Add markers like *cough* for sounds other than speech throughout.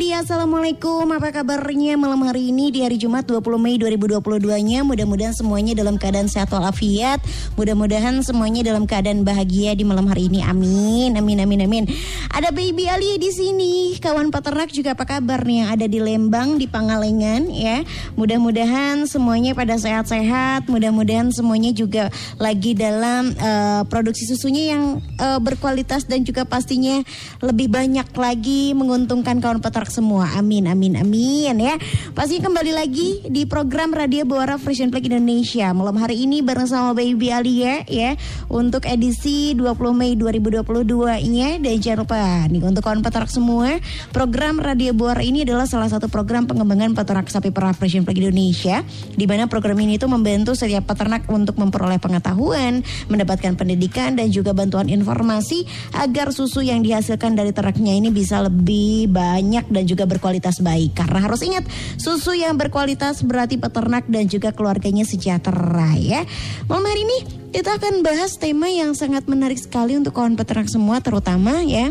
Dahlia Assalamualaikum. Apa kabarnya malam hari ini di hari Jumat 20 Mei 2022 nya Mudah-mudahan semuanya dalam keadaan sehat walafiat Mudah-mudahan semuanya dalam keadaan bahagia di malam hari ini Amin Amin amin amin Ada baby Ali di sini Kawan peternak juga apa kabar nih yang ada di Lembang di Pangalengan ya Mudah-mudahan semuanya pada sehat-sehat Mudah-mudahan semuanya juga lagi dalam uh, produksi susunya yang uh, berkualitas dan juga pastinya lebih banyak lagi menguntungkan kawan peternak semua. Amin, amin, amin ya. Pasti kembali lagi di program Radio Buara Fresh Flag Indonesia. Malam hari ini bareng sama Baby Alia ya untuk edisi 20 Mei 2022 ya. Dan jangan lupa nih untuk kawan peternak semua, program Radio Buara ini adalah salah satu program pengembangan peternak sapi perah Fresh Flag Indonesia di mana program ini itu membantu setiap peternak untuk memperoleh pengetahuan, mendapatkan pendidikan dan juga bantuan informasi agar susu yang dihasilkan dari ternaknya ini bisa lebih banyak dan juga berkualitas baik. Karena harus ingat, susu yang berkualitas berarti peternak dan juga keluarganya sejahtera ya. Malam hari ini kita akan bahas tema yang sangat menarik sekali untuk kawan peternak semua terutama ya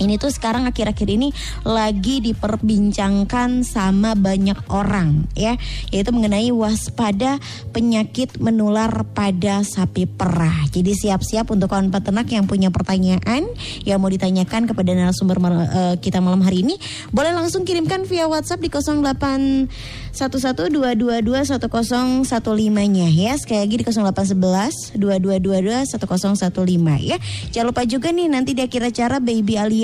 ini tuh sekarang akhir-akhir ini lagi diperbincangkan sama banyak orang ya yaitu mengenai waspada penyakit menular pada sapi perah. Jadi siap-siap untuk kawan peternak yang punya pertanyaan yang mau ditanyakan kepada narasumber uh, kita malam hari ini boleh langsung kirimkan via WhatsApp di 0811222115 nya ya. Sekali lagi di 0811 2222 1015 ya. Jangan lupa juga nih nanti di akhir acara Baby Alia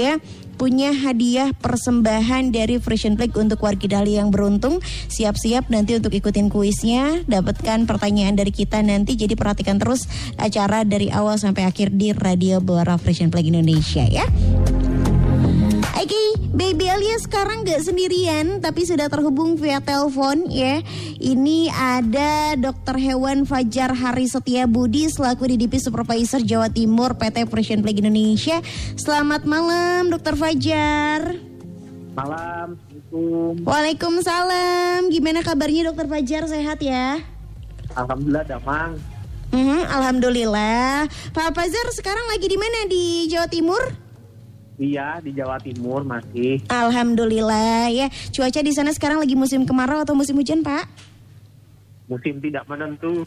punya hadiah persembahan dari Frisian Flag untuk warga Dali yang beruntung. Siap-siap nanti untuk ikutin kuisnya, dapatkan pertanyaan dari kita nanti. Jadi perhatikan terus acara dari awal sampai akhir di Radio Bora Frisian Flag Indonesia ya. Oke, okay, Baby Alia sekarang gak sendirian tapi sudah terhubung via telepon ya. Ini ada Dokter Hewan Fajar Hari Setia Budi selaku DDP Supervisor Jawa Timur PT Frisian Flag Indonesia. Selamat malam Dokter Fajar. Malam, Assalamualaikum. Waalaikumsalam. Gimana kabarnya Dokter Fajar? Sehat ya? Alhamdulillah, Damang. Hmm, Alhamdulillah. Pak Fajar sekarang lagi di mana di Jawa Timur? Iya di Jawa Timur masih. Alhamdulillah ya. Cuaca di sana sekarang lagi musim kemarau atau musim hujan Pak? Musim tidak menentu.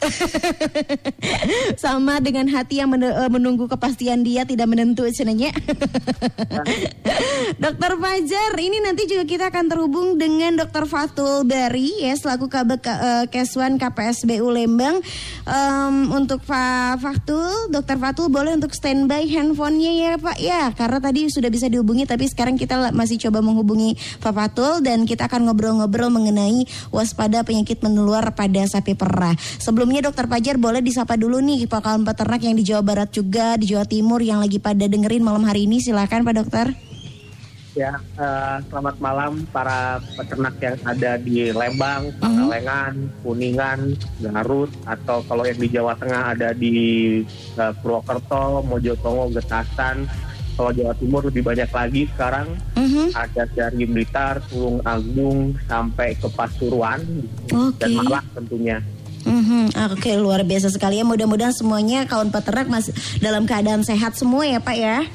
*laughs* Sama dengan hati yang eh, menunggu kepastian dia tidak menentu sebenarnya. *laughs* Dokter Fajar, ini nanti juga kita akan terhubung dengan Dokter Fatul Bari ya selaku Kabek uh, Keswan KPSBU Lembang. Um, untuk Pak Fatul, Dokter Fatul boleh untuk standby handphonenya ya Pak ya, karena tadi sudah bisa dihubungi tapi sekarang kita masih coba menghubungi Pak Fatul dan kita akan ngobrol-ngobrol mengenai waspada penyakit menular pada sapi perah. Sebelumnya dokter Pajar boleh disapa dulu nih Pak kawan peternak yang di Jawa Barat juga, di Jawa Timur yang lagi pada dengerin malam hari ini. Silakan Pak Dokter. Ya, uh, selamat malam para peternak yang ada di Lembang, mhm. Pangalengan, mm -hmm. Kuningan, Garut, atau kalau yang di Jawa Tengah ada di uh, Purwokerto, Mojotongo, Getasan, kalau Jawa Timur lebih banyak lagi sekarang mm-hmm. ada dari Blitar, Tulung Agung sampai ke Pasuruan okay. dan Malang tentunya. Mm-hmm. Oke okay, luar biasa sekali ya mudah-mudahan semuanya kawan peternak masih dalam keadaan sehat semua ya Pak ya.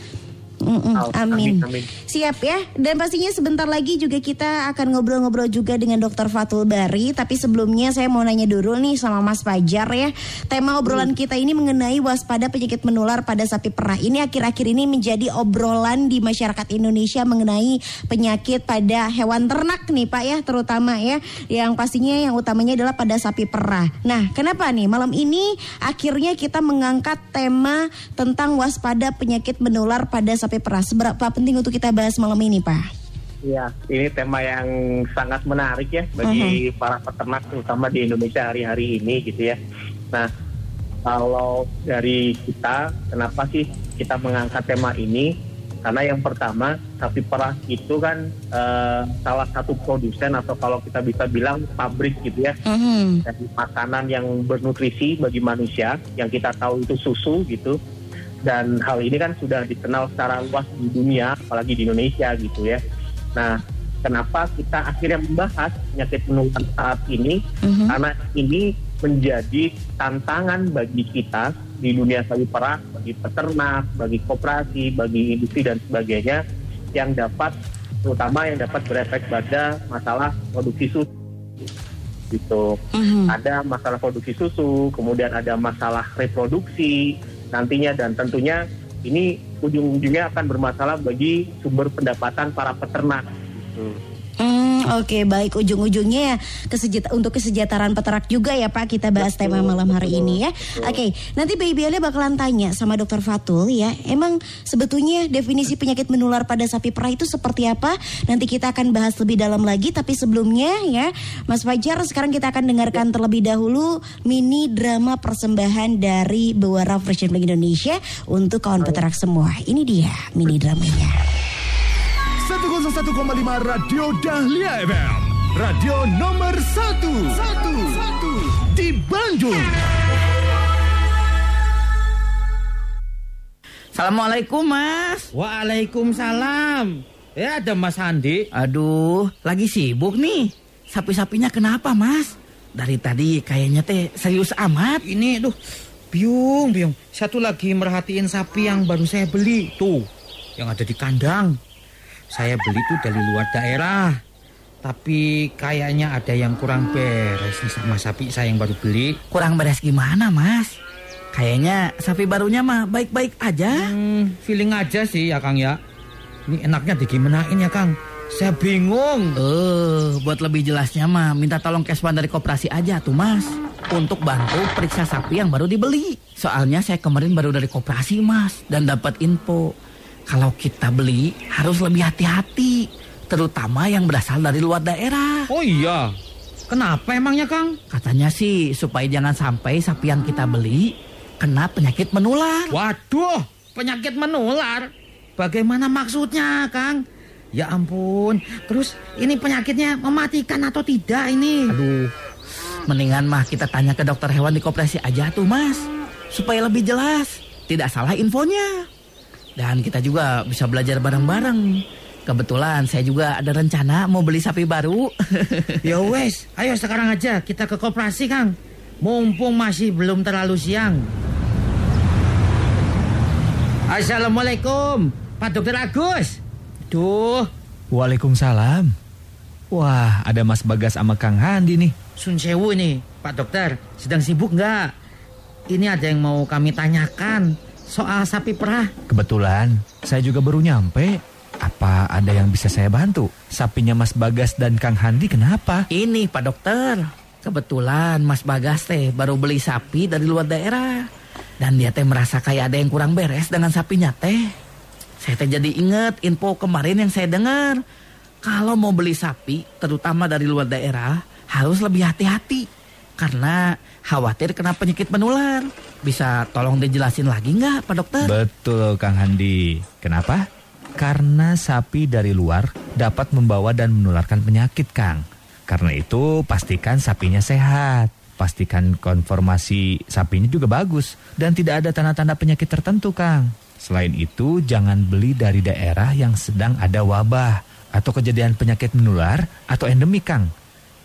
Mm-mm, Oh, amin. amin. Siap ya. Dan pastinya sebentar lagi juga kita akan ngobrol-ngobrol juga dengan Dr. Fatul Bari. Tapi sebelumnya saya mau nanya dulu nih sama Mas Fajar ya. Tema obrolan kita ini mengenai waspada penyakit menular pada sapi perah. Ini akhir-akhir ini menjadi obrolan di masyarakat Indonesia mengenai penyakit pada hewan ternak nih Pak ya, terutama ya. Yang pastinya yang utamanya adalah pada sapi perah. Nah, kenapa nih malam ini akhirnya kita mengangkat tema tentang waspada penyakit menular pada sapi perah. Seberapa penting untuk kita bahas malam ini, Pak? Iya, ini tema yang sangat menarik ya bagi para peternak terutama di Indonesia hari-hari ini gitu ya. Nah, kalau dari kita, kenapa sih kita mengangkat tema ini? Karena yang pertama, sapi perah itu kan eh, salah satu produsen atau kalau kita bisa bilang pabrik gitu ya Mhm. dari makanan yang bernutrisi bagi manusia yang kita tahu itu susu gitu dan hal ini kan sudah dikenal secara luas di dunia apalagi di Indonesia gitu ya nah kenapa kita akhirnya membahas penyakit menular saat ini Mhm. karena ini menjadi tantangan bagi kita di dunia sapi perah bagi peternak bagi koperasi bagi industri dan sebagainya yang dapat terutama yang dapat berefek pada masalah produksi susu gitu Mhm. ada masalah produksi susu, kemudian ada masalah reproduksi nantinya dan tentunya ini ujung-ujungnya akan bermasalah bagi sumber pendapatan para peternak. Gitu. Hmm, *laughs* oke baik ujung-ujungnya ya kesejahter- untuk kesejahteraan peternak juga ya Pak kita bahas Betul, tema malam hari betul, ini ya. betul. Oke, nanti Baby Ale bakalan tanya sama Dokter Fatul ya. Emang sebetulnya definisi penyakit menular pada sapi perah itu seperti apa? Nanti kita akan bahas lebih dalam lagi tapi sebelumnya ya Mas Fajar sekarang kita akan dengarkan terlebih dahulu mini drama persembahan dari Bewara Fresh Indonesia untuk kawan peternak semua. Ini dia mini dramanya. 101,5 Radio Dahlia FM. Radio nomor 1. 1. Di Bandung. Assalamualaikum mas. Waalaikumsalam. Ya ada Mas Andi. Aduh, lagi sibuk nih. Sapi-sapinya kenapa mas? Dari tadi kayaknya teh serius amat. Ini tuh biung biung. Satu lagi merhatiin sapi yang baru saya beli tuh, yang ada di kandang. Saya beli tuh dari luar daerah. Tapi kayaknya ada yang kurang beres nih sama sapi saya yang baru beli. Kurang beres gimana mas? Kayaknya sapi barunya mah baik-baik aja. Hmm, feeling aja sih ya Kang ya. Ini enaknya digimanain ya Kang. Saya bingung. Eh, buat lebih jelasnya mah minta tolong keswan dari koperasi aja tuh mas. Untuk bantu periksa sapi yang baru dibeli. Soalnya saya kemarin baru dari koperasi mas. Dan dapat info. Kalau kita beli harus lebih hati-hati. Terutama yang berasal dari luar daerah. Oh iya. Kenapa emangnya Kang? Katanya sih supaya jangan sampai sapi yang kita beli kena penyakit menular. Waduh, penyakit menular. Bagaimana maksudnya, Kang? Ya ampun. Terus ini penyakitnya mematikan atau tidak ini? Aduh, mendingan mah kita tanya ke dokter hewan di koperasi aja tuh mas. Supaya lebih jelas, tidak salah infonya. Dan kita juga bisa belajar bareng-bareng. Kebetulan saya juga ada rencana mau beli sapi baru. *laughs* Ya wes, ayo sekarang aja kita ke koperasi, Kang. Mumpung masih belum terlalu siang. Assalamualaikum, Pak Dokter Agus. Duh, Waalaikumsalam. Wah, ada Mas Bagas sama Kang Handi nih. Sun Sewu nih, Pak Dokter. Sedang sibuk nggak? Ini ada yang mau kami tanyakan soal sapi perah. Kebetulan, saya juga baru nyampe. Apa ada yang bisa saya bantu? Sapinya Mas Bagas dan Kang Handi kenapa? Ini Pak Dokter, kebetulan Mas Bagas teh baru beli sapi dari luar daerah. Dan dia teh merasa kayak ada yang kurang beres dengan sapinya teh. Saya teh jadi inget info kemarin yang saya dengar. Kalau mau beli sapi, terutama dari luar daerah, harus lebih hati-hati. Karena khawatir kena penyakit menular. Bisa tolong dijelasin lagi nggak Pak Dokter? Betul, Kang Handi. Kenapa? Karena sapi dari luar dapat membawa dan menularkan penyakit, Kang. Karena itu, pastikan sapinya sehat. Pastikan konformasi sapinya juga bagus dan tidak ada tanda-tanda penyakit tertentu, Kang. Selain itu, jangan beli dari daerah yang sedang ada wabah atau kejadian penyakit menular atau endemik, Kang.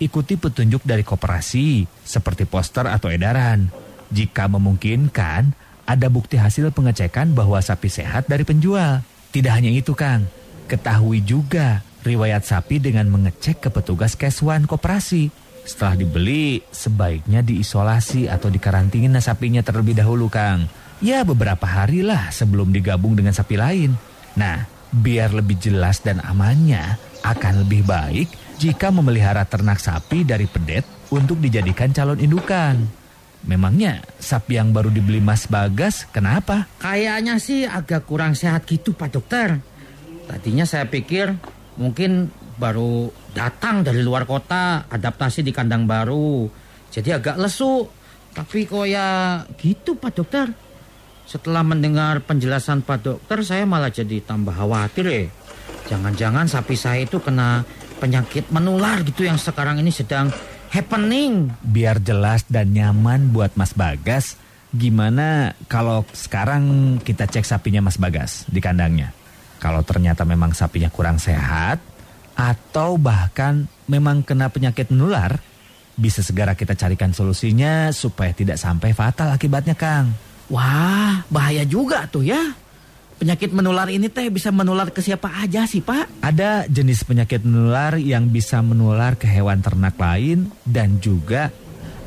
Ikuti petunjuk dari koperasi seperti poster atau edaran. Jika memungkinkan, ada bukti hasil pengecekan bahwa sapi sehat dari penjual. Tidak hanya itu Kang, ketahui juga riwayat sapi dengan mengecek ke petugas keswan koperasi. Setelah dibeli, sebaiknya diisolasi atau dikarantina sapinya terlebih dahulu, Kang. Ya, beberapa hari lah sebelum digabung dengan sapi lain. Nah, biar lebih jelas dan amannya, akan lebih baik jika memelihara ternak sapi dari pedet untuk dijadikan calon indukan. Memangnya sapi yang baru dibeli Mas Bagas kenapa? Kayaknya sih agak kurang sehat gitu Pak Dokter. Tadinya saya pikir mungkin baru datang dari luar kota, adaptasi di kandang baru. Jadi agak lesu. Tapi kok ya gitu Pak Dokter. Setelah mendengar penjelasan Pak Dokter, saya malah jadi tambah khawatir ya. Jangan-jangan sapi saya itu kena penyakit menular gitu yang sekarang ini sedang happening. Biar jelas dan nyaman buat Mas Bagas, gimana kalau sekarang kita cek sapinya Mas Bagas di kandangnya? Kalau ternyata memang sapinya kurang sehat, atau bahkan memang kena penyakit menular, bisa segera kita carikan solusinya supaya tidak sampai fatal akibatnya, Kang. Wah, bahaya juga tuh ya. Penyakit menular ini teh bisa menular ke siapa aja sih, Pak? Ada jenis penyakit menular yang bisa menular ke hewan ternak lain dan juga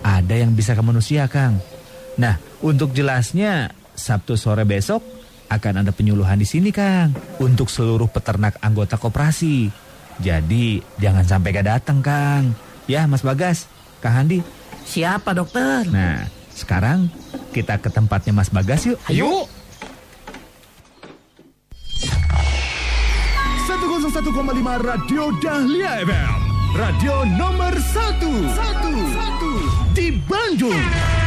ada yang bisa ke manusia, Kang. Nah, untuk jelasnya, Sabtu sore besok akan ada penyuluhan di sini, Kang, untuk seluruh peternak anggota koperasi. Jadi, jangan sampai gak datang, Kang. Ya, Mas Bagas, Kang Handi. Siapa, dokter? Nah, sekarang kita ke tempatnya Mas Bagas yuk. Ayo. 101,5 Radio Dahlia FM. Radio nomor 1. 1. Di Bandung.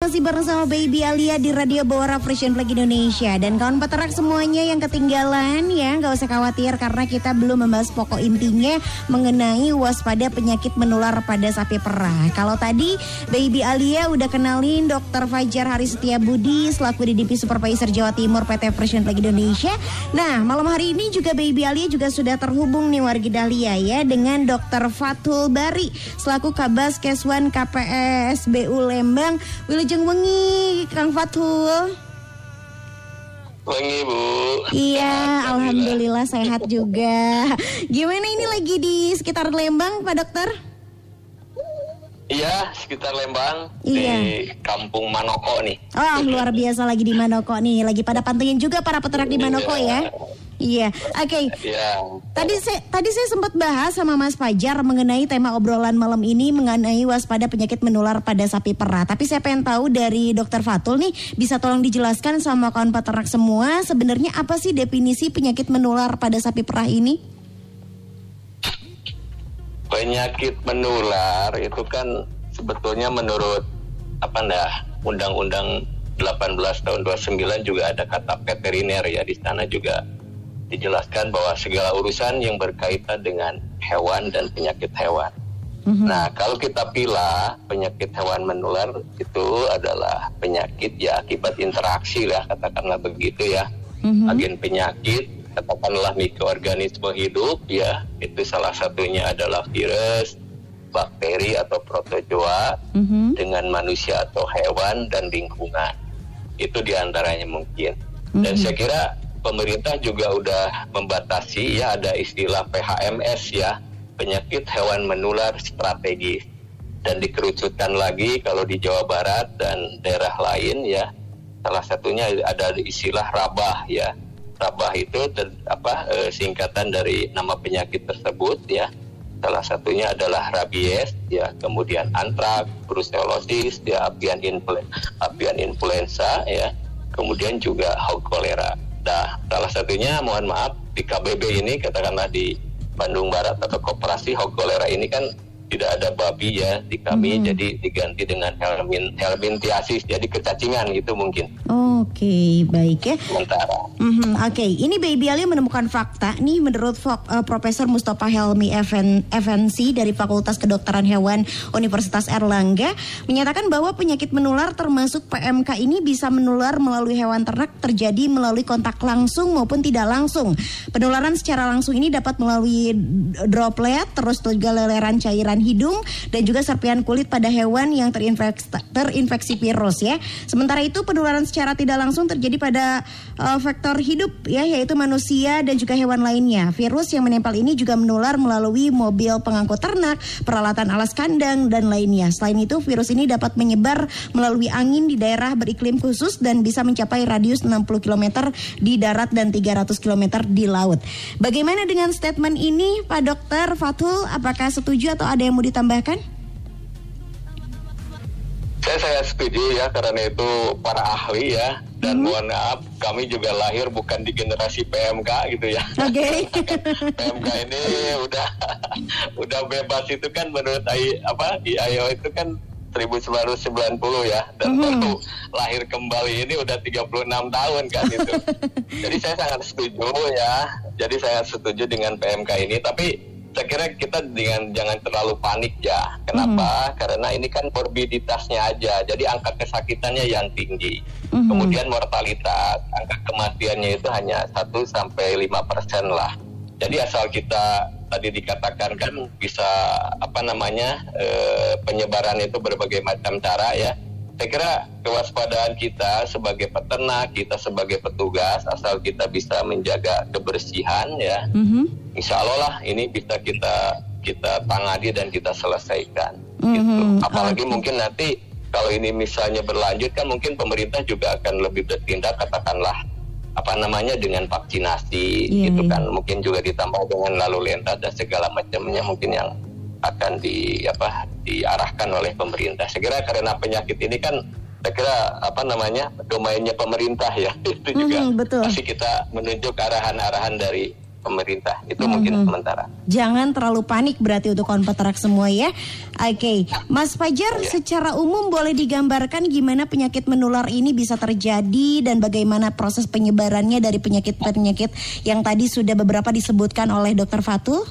Masih bersama Baby Alia di Radio Bawara Frisian Flag Indonesia Dan kawan peternak semuanya yang ketinggalan ya nggak usah khawatir karena kita belum membahas pokok intinya mengenai waspada penyakit menular pada sapi perah Kalau tadi Baby Alia udah kenalin Dr. Fajar Hari Setia Budi selaku DDP Supervisor Jawa Timur PT Frisian Flag Indonesia Nah malam hari ini juga Baby Alia juga sudah terhubung nih warga Dahlia ya dengan Dr. Fatul Bari selaku Kabas Keswan KPSBU Lembang Wilujeng wengi Kang Fatul. Wengi Bu. Iya, alhamdulillah sehat juga. Gimana ini lagi di sekitar Lembang, Pak Dokter? Iya, sekitar Lembang Iya. di Kampung Manoko nih. Oh, luar biasa lagi di Manoko nih. Lagi pada pantengin juga para peternak di Manoko ya. Iya. Oke. Iya. Tadi saya tadi saya sempat bahas sama Mas Fajar mengenai tema obrolan malam ini mengenai waspada penyakit menular pada sapi perah. Tapi saya pengen tahu dari Dokter Fatul nih, bisa tolong dijelaskan sama kawan peternak semua sebenarnya apa sih definisi penyakit menular pada sapi perah ini? Penyakit menular itu kan sebetulnya menurut apa ndah Undang-Undang 18 tahun 29 juga ada kata veteriner ya di sana juga dijelaskan bahwa segala urusan yang berkaitan dengan hewan dan penyakit hewan. Nah, kalau kita pilih penyakit hewan menular itu adalah penyakit ya akibat interaksi lah katakanlah begitu ya. Agen penyakit katakanlah mikroorganisme hidup ya itu salah satunya adalah virus, bakteri atau protozoa dengan manusia atau hewan dan lingkungan. Itu di antaranya mungkin. Dan saya kira pemerintah juga udah membatasi ya ada istilah PHMS ya penyakit hewan menular strategis dan dikerucutkan lagi kalau di Jawa Barat dan daerah lain ya salah satunya ada istilah rabah ya rabah itu ter- apa eh, singkatan dari nama penyakit tersebut ya. Salah satunya adalah rabies ya. Kemudian antrak brucellosis ya avian influ- avian influenza ya. Kemudian juga hog kolera. Nah salah satunya mohon maaf di KBB ini katakanlah di Bandung Barat atau koperasi hog kolera ini kan tidak ada babi ya di kami jadi diganti dengan helmin helminthiasis jadi kecacingan gitu mungkin Oke, baik ya. sementara Mhm, Oke, ini Baby Ali menemukan fakta nih menurut eh, Profesor Mustafa Helmi FN, FNC dari Fakultas Kedokteran Hewan Universitas Erlangga menyatakan bahwa penyakit menular termasuk PMK ini bisa menular melalui hewan ternak terjadi melalui kontak langsung maupun tidak langsung. Penularan secara langsung ini dapat melalui droplet terus juga leleran cairan serpihan hidung dan juga serpihan kulit pada hewan yang terinfeksi, terinfeksi virus ya. Sementara itu penularan secara tidak langsung terjadi pada uh, vektor hidup ya yaitu manusia dan juga hewan lainnya. Virus yang menempel ini juga menular melalui mobil pengangkut ternak, peralatan alas kandang dan lainnya. Selain itu virus ini dapat menyebar melalui angin di daerah beriklim khusus dan bisa mencapai radius 60 km di darat dan 300 km di laut. Bagaimana dengan statement ini Pak Dokter Fatul? Apakah setuju atau ada yang mau ditambahkan? Saya saya setuju ya karena itu para ahli ya dan mohon maaf kami juga lahir bukan di generasi PMK gitu ya. Oke. *laughs* PMK ini udah *laughs* udah bebas itu kan menurut I, apa di IO itu kan 1990 ya dan baru lahir kembali ini udah 36 tahun kan itu. *laughs* Jadi saya sangat setuju ya. Jadi saya setuju dengan PMK ini tapi saya kira kita dengan jangan terlalu panik ya. Kenapa? Karena ini kan morbiditasnya aja. Jadi angka kesakitannya yang tinggi. Kemudian mortalitas, angka kematiannya itu hanya 1 sampai 5 persen lah. Jadi asal kita tadi dikatakan kan bisa apa namanya eh, penyebaran itu berbagai macam cara ya. Saya kira kewaspadaan kita sebagai peternak, kita sebagai petugas, asal kita bisa menjaga kebersihan ya, Mhm. insya Allah lah ini bisa kita kita tangani dan kita selesaikan. Mhm, Gitu. Apalagi oke. mungkin nanti kalau ini misalnya berlanjut kan mungkin pemerintah juga akan lebih bertindak katakanlah apa namanya dengan vaksinasi Iya, gitu iya. kan mungkin juga ditambah dengan lalu lintas dan segala macamnya mungkin yang akan di apa diarahkan oleh pemerintah. Kira karena penyakit ini kan saya kira apa namanya domainnya pemerintah ya *laughs* itu juga Mhm, betul. pasti kita menunjuk arahan-arahan dari pemerintah itu Mhm. mungkin sementara. Jangan terlalu panik berarti untuk kawan peternak semua ya. Oke, Mas Fajar, secara umum boleh digambarkan gimana penyakit menular ini bisa terjadi dan bagaimana proses penyebarannya dari penyakit-penyakit yang tadi sudah beberapa disebutkan oleh Dokter Fatul?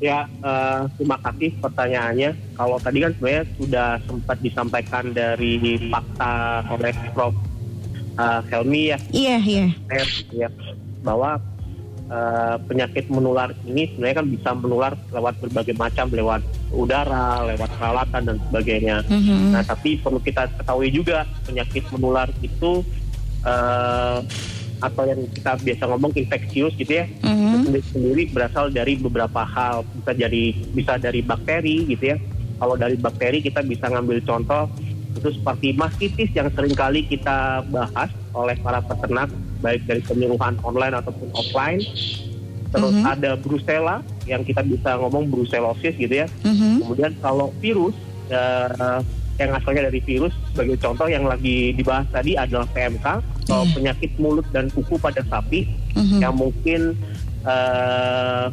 Ya, eh, terima kasih pertanyaannya. Kalau tadi kan sebenarnya sudah sempat disampaikan dari fakta oleh Prof. eh, Helmi ya, Iya, iya. Ter, ya bahwa eh, penyakit menular ini sebenarnya kan bisa menular lewat berbagai macam, lewat udara, lewat peralatan dan sebagainya. Mhm. Nah, tapi perlu kita ketahui juga penyakit menular itu eh, atau yang kita biasa ngomong infeksius gitu ya, Mhm. sendiri, sendiri berasal dari beberapa hal bisa jadi bisa dari bakteri gitu ya kalau dari bakteri kita bisa ngambil contoh itu seperti mastitis yang sering kali kita bahas oleh para peternak baik dari penyuluhan online ataupun offline terus Mhm. ada brucella yang kita bisa ngomong brucellosis gitu ya Mhm. kemudian kalau virus eh, yang asalnya dari virus sebagai contoh yang lagi dibahas tadi adalah PMK atau Iya. penyakit mulut dan kuku pada sapi Mhm. yang mungkin eh,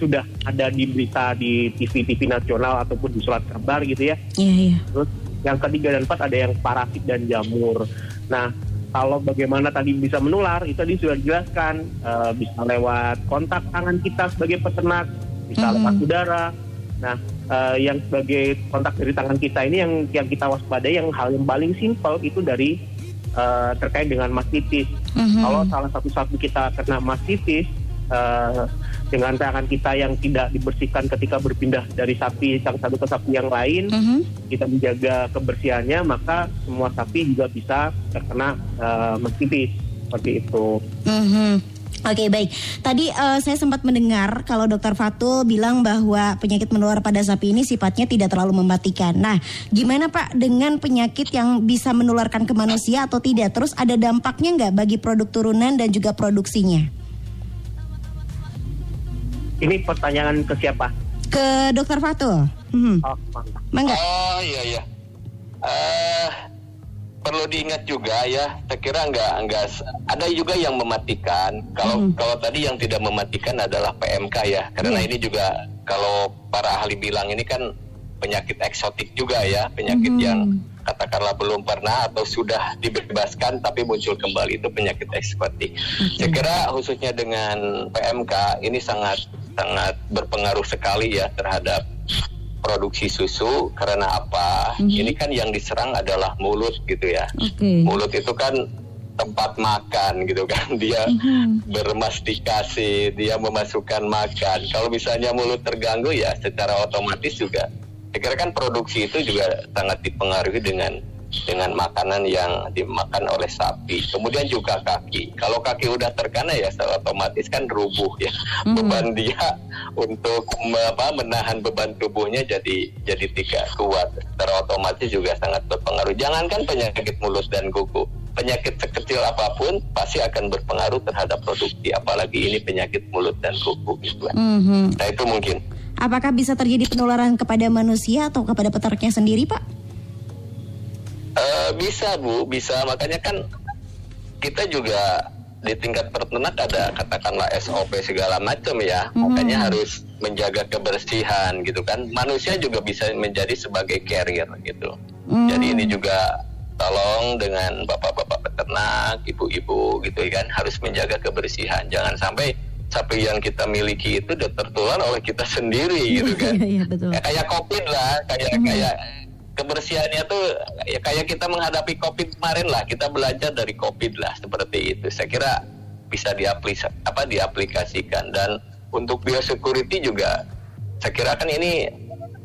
sudah ada di berita di TV-TV nasional ataupun di surat kabar gitu ya. Iya, iya. Terus yang ketiga dan empat ada yang parasit dan jamur. Nah, kalau bagaimana tadi bisa menular itu tadi sudah dijelaskan eh, bisa lewat kontak tangan kita sebagai peternak, bisa Mhm. lewat udara. Nah, eh, yang sebagai kontak dari tangan kita ini yang yang kita waspadai yang hal yang paling simpel itu dari eh, terkait dengan mastitis. Mhm. Kalau salah satu sapi kita kena mastitis eh, dengan tangan kita yang tidak dibersihkan ketika berpindah dari sapi yang satu ke sapi yang lain, Mhm. kita menjaga kebersihannya, maka semua sapi juga bisa terkena eh, mastitis seperti itu. Mhm. Oke baik. Tadi eh, saya sempat mendengar kalau Dokter Fatul bilang bahwa penyakit menular pada sapi ini sifatnya tidak terlalu mematikan. Nah, gimana Pak dengan penyakit yang bisa menularkan ke manusia atau tidak? Terus ada dampaknya nggak bagi produk turunan dan juga produksinya? Ini pertanyaan ke siapa? Ke Dokter Fatul. Mhm. Oh, mantap. Mangga. Oh iya iya. Eh perlu diingat juga ya. Saya kira nggak nggak ada juga yang mematikan. Kalau Hmm. kalau tadi yang tidak mematikan adalah PMK ya. Karena Iya. ini juga kalau para ahli bilang ini kan penyakit eksotik juga ya, penyakit Mhm. yang katakanlah belum pernah atau sudah dibebaskan tapi muncul kembali itu penyakit eksotik. Saya kira khususnya dengan PMK ini sangat sangat berpengaruh sekali ya terhadap produksi susu karena apa? Mhm. Ini kan yang diserang adalah mulut gitu ya. Oke. Mulut itu kan tempat makan gitu kan *laughs* dia bermastikasi dia memasukkan makan kalau misalnya mulut terganggu ya secara otomatis juga saya kira kan produksi itu juga sangat dipengaruhi dengan dengan makanan yang dimakan oleh sapi. Kemudian juga kaki. Kalau kaki udah terkena ya secara otomatis kan rubuh ya. Beban dia untuk apa, menahan beban tubuhnya jadi jadi tidak kuat. Secara otomatis juga sangat berpengaruh. Jangankan penyakit mulut dan kuku. Penyakit sekecil apa pun pasti akan berpengaruh terhadap produksi. Apalagi ini penyakit mulut dan kuku gitu. Mhm. Nah itu mungkin. Apakah bisa terjadi penularan kepada manusia atau kepada peternaknya sendiri, Pak? Eh, bisa bu. Bisa. Makanya kan kita juga di tingkat peternak ada katakanlah SOP segala macam ya. Makanya harus menjaga kebersihan gitu kan. Manusia juga bisa menjadi sebagai carrier gitu. Jadi ini juga tolong dengan bapak-bapak peternak ibu-ibu gitu kan. Harus menjaga kebersihan. Jangan sampai sapi yang kita miliki itu tertular oleh kita sendiri gitu kan. Iya, iya, betul. Ya, kayak covid lah. Kayak kayak kebersihannya tuh ya kayak kita menghadapi covid kemarin lah. Kita belajar dari covid lah seperti itu. Saya kira bisa diaplis apa diaplikasikan. Dan untuk biosecurity juga saya kira kan ini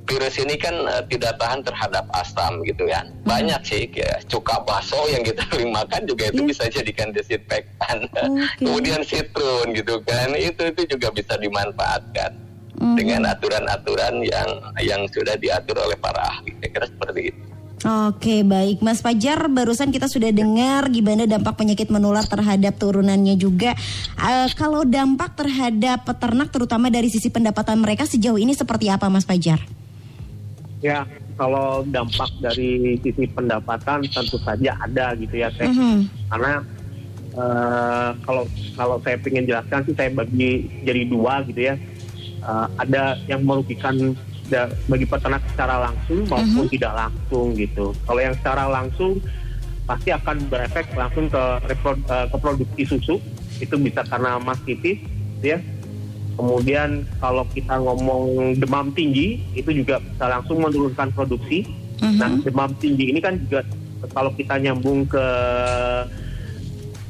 virus ini kan eh, tidak tahan terhadap asam gitu kan. Banyak sih ya cuka baso yang kita *laughs* sering makan juga itu Iya. bisa jadikan desinfektan Oke. kemudian sitrun gitu kan. Itu itu juga bisa dimanfaatkan Mhm. dengan aturan-aturan yang yang sudah diatur oleh para ahli. Saya kira seperti itu. Oke baik Mas Fajar barusan kita sudah dengar gimana dampak penyakit menular terhadap turunannya juga Eh, Kalau dampak terhadap peternak terutama dari sisi pendapatan mereka sejauh ini seperti apa Mas Fajar? Ya, kalau dampak dari sisi pendapatan tentu saja ada gitu ya, Teh. Mhm. Karena eh, kalau kalau saya ingin jelaskan sih saya bagi jadi dua gitu ya. Eh, ada yang merugikan da- bagi peternak secara langsung maupun tidak langsung gitu. Kalau yang secara langsung pasti akan berefek langsung ke eh, ke produksi susu. Itu bisa karena mastitis ya. Kemudian kalau kita ngomong demam tinggi itu juga bisa langsung menurunkan produksi. Nah, demam tinggi ini kan juga kalau kita nyambung ke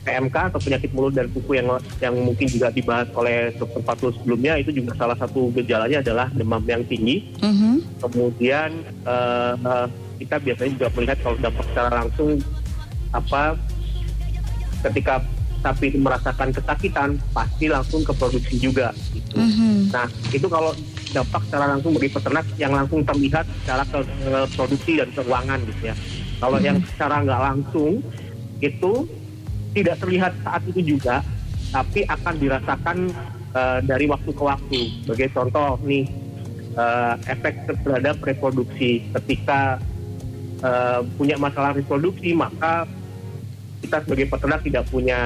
PMK atau penyakit mulut dan kuku yang yang mungkin juga dibahas oleh Dr. Fatul sebelumnya itu juga salah satu gejalanya adalah demam yang tinggi. Mhm. Kemudian eh, eh, kita biasanya juga melihat kalau dampak secara langsung apa ketika sapi itu merasakan kesakitan pasti langsung ke produksi juga gitu. Mhm. Nah, itu kalau dampak secara langsung bagi peternak yang langsung terlihat secara ke, ke produksi dan keuangan gitu ya. Kalau yang secara nggak langsung itu tidak terlihat saat itu juga, tapi akan dirasakan eh, dari waktu ke waktu. Sebagai contoh nih, eh, efek terhadap reproduksi. Ketika eh, punya masalah reproduksi, maka kita sebagai peternak tidak punya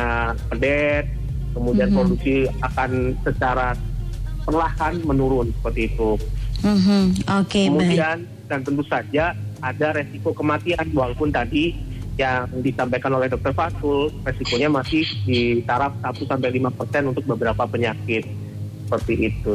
pedet, kemudian Mhm. produksi akan secara perlahan menurun seperti itu. Mhm. Oke baik. Kemudian dan tentu saja ada resiko kematian walaupun tadi yang disampaikan oleh Dr. Fatul resikonya masih di taraf 1 sampai 5% untuk beberapa penyakit. Seperti itu.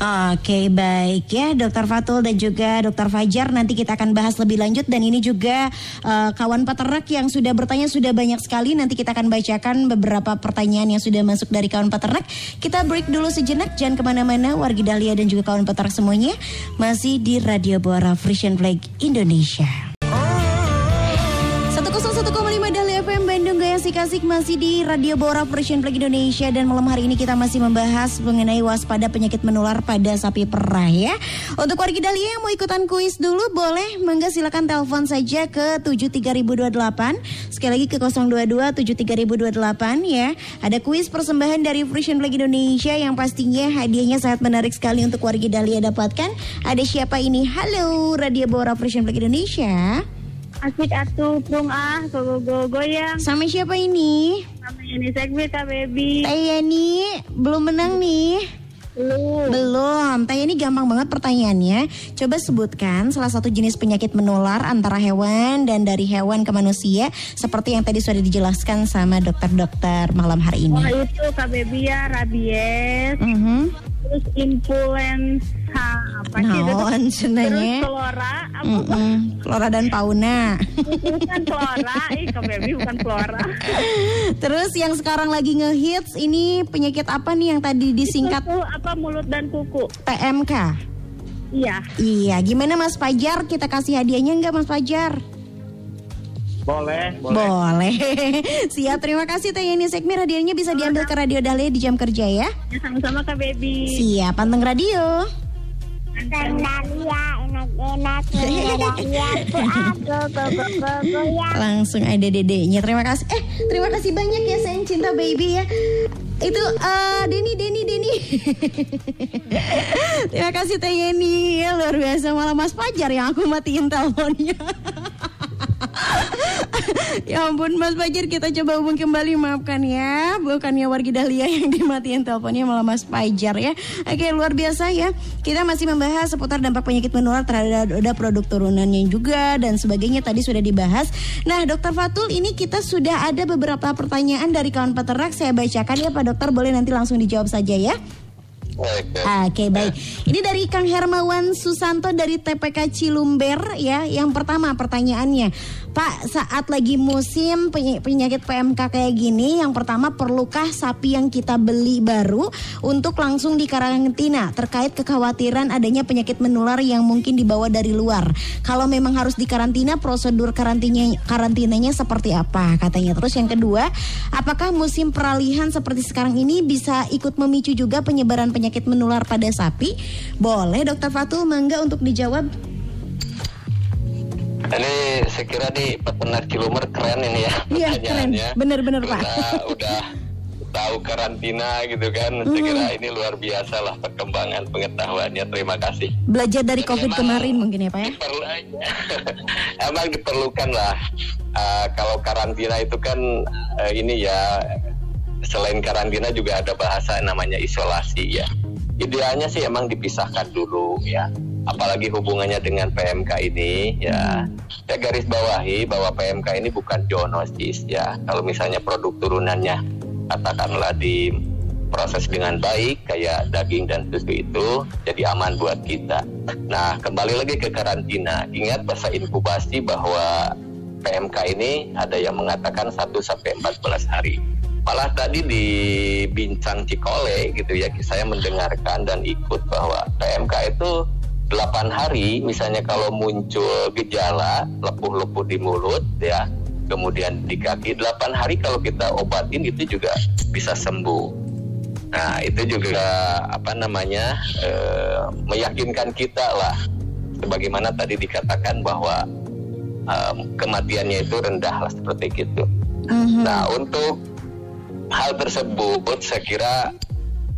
Oke baik ya Dokter Fatul dan juga Dokter Fajar nanti kita akan bahas lebih lanjut dan ini juga eh, kawan peternak yang sudah bertanya sudah banyak sekali nanti kita akan bacakan beberapa pertanyaan yang sudah masuk dari kawan peternak kita break dulu sejenak jangan ke mana-mana wargi Dahlia dan juga kawan peternak semuanya masih di Radio Bora Frisian Flag Indonesia. Asik-asik masih di Radio Bora Frisian Flag Indonesia dan malam hari ini kita masih membahas mengenai waspada penyakit menular pada sapi perah ya. Untuk warga Dahlia yang mau ikutan kuis dulu boleh mangga silakan telepon saja ke 73028 sekali lagi ke 022 73028 ya. Ada kuis persembahan dari Frisian Flag Indonesia yang pastinya hadiahnya sangat menarik sekali untuk warga Dahlia dapatkan. Ada siapa ini? Halo Radio Bora Frisian Flag Indonesia. Asik atuh prung ah go go goyang Sama siapa ini? sama ini segmen Kak Baby Teh Yani belum menang nih. lu Belum. Teh Yani gampang banget pertanyaannya. Coba sebutkan salah satu jenis penyakit menular antara hewan dan dari hewan ke manusia seperti yang tadi sudah dijelaskan sama dokter-dokter malam hari oh ini. itu Kak Baby ya rabies Mhm. Terus influenza apa sih itu? Naon Terus flora, apa Mm-mm. Flora dan fauna. bukan flora, ih baby bukan flora. Terus yang sekarang lagi ngehits ini penyakit apa nih yang tadi disingkat Kuku, apa mulut dan kuku? PMK? Iya. Iya, gimana Mas Fajar? Kita kasih hadiahnya enggak Mas Fajar? Boleh, boleh. Boleh. *laughs* Siap, terima kasih Teh Yeni Sekmir. Hadiahnya bisa diambil ke Radio Dahlia di jam kerja ya. Ya, sama-sama Kak Baby. Siap, panteng radio. Langsung ada dedenya. Terima kasih. Eh, terima kasih banyak ya sayang cinta baby ya. Itu eh Denny Denny Denny. terima kasih Teh Yeni. Ya, luar biasa malah Mas Fajar yang aku matiin teleponnya. *laughs* ya ampun Mas Fajar kita coba hubung kembali. Maafkan ya bukannya wargi Dahlia yang *laughs* dimatiin teleponnya malah Mas Fajar ya. Oke luar biasa ya. Kita masih membahas seputar dampak penyakit menular terhadap ada produk turunannya juga dan sebagainya tadi sudah dibahas. Nah dokter Fatul ini kita sudah ada beberapa pertanyaan dari kawan peternak. Saya bacakan ya Pak dokter. Boleh nanti langsung dijawab saja ya Oke. Oke baik. Ini dari Kang Hermawan Susanto dari TPK Cilumber ya. Yang pertama pertanyaannya, Pak saat lagi musim peny- penyakit PMK kayak gini, yang pertama perlukah sapi yang kita beli baru untuk langsung dikarantina terkait kekhawatiran adanya penyakit menular yang mungkin dibawa dari luar. Kalau memang harus dikarantina, prosedur karantinanya karantinanya seperti apa katanya. Terus yang kedua, apakah musim peralihan seperti sekarang ini bisa ikut memicu juga penyebaran penyakit menular pada sapi? Boleh Dokter Fatul mangga untuk dijawab. Ini saya kira di peternak Cilumer keren ini ya Iya keren, pertanyaannya. bener-bener Pak. Udah tahu karantina gitu kan. Saya kira ini luar biasa lah perkembangan pengetahuannya. Terima kasih. Belajar dari Jadi COVID kemarin mungkin ya Pak ya. diperlu- *laughs* emang diperlukan lah. Uh, kalau karantina itu kan uh, ini ya selain karantina juga ada bahasa namanya isolasi ya. Idealnya sih emang dipisahkan dulu ya. Apalagi hubungannya dengan PMK ini ya. Saya garis bawahi bahwa PMK ini bukan zoonosis ya. Kalau misalnya produk turunannya katakanlah di proses dengan baik kayak daging dan susu itu jadi aman buat kita. Nah, kembali lagi ke karantina. Ingat masa inkubasi bahwa PMK ini ada yang mengatakan 1 sampai 14 hari. Malah tadi di Bincang Cikole gitu ya, saya mendengarkan dan ikut bahwa PMK itu 8 hari misalnya kalau muncul gejala lepuh-lepuh di mulut ya, kemudian di kaki 8 hari kalau kita obatin itu juga bisa sembuh. Nah, itu juga apa namanya eh, meyakinkan kita lah, sebagaimana tadi dikatakan bahwa em, kematiannya itu rendah lah seperti itu. Mhm. Nah, untuk hal tersebut, saya kira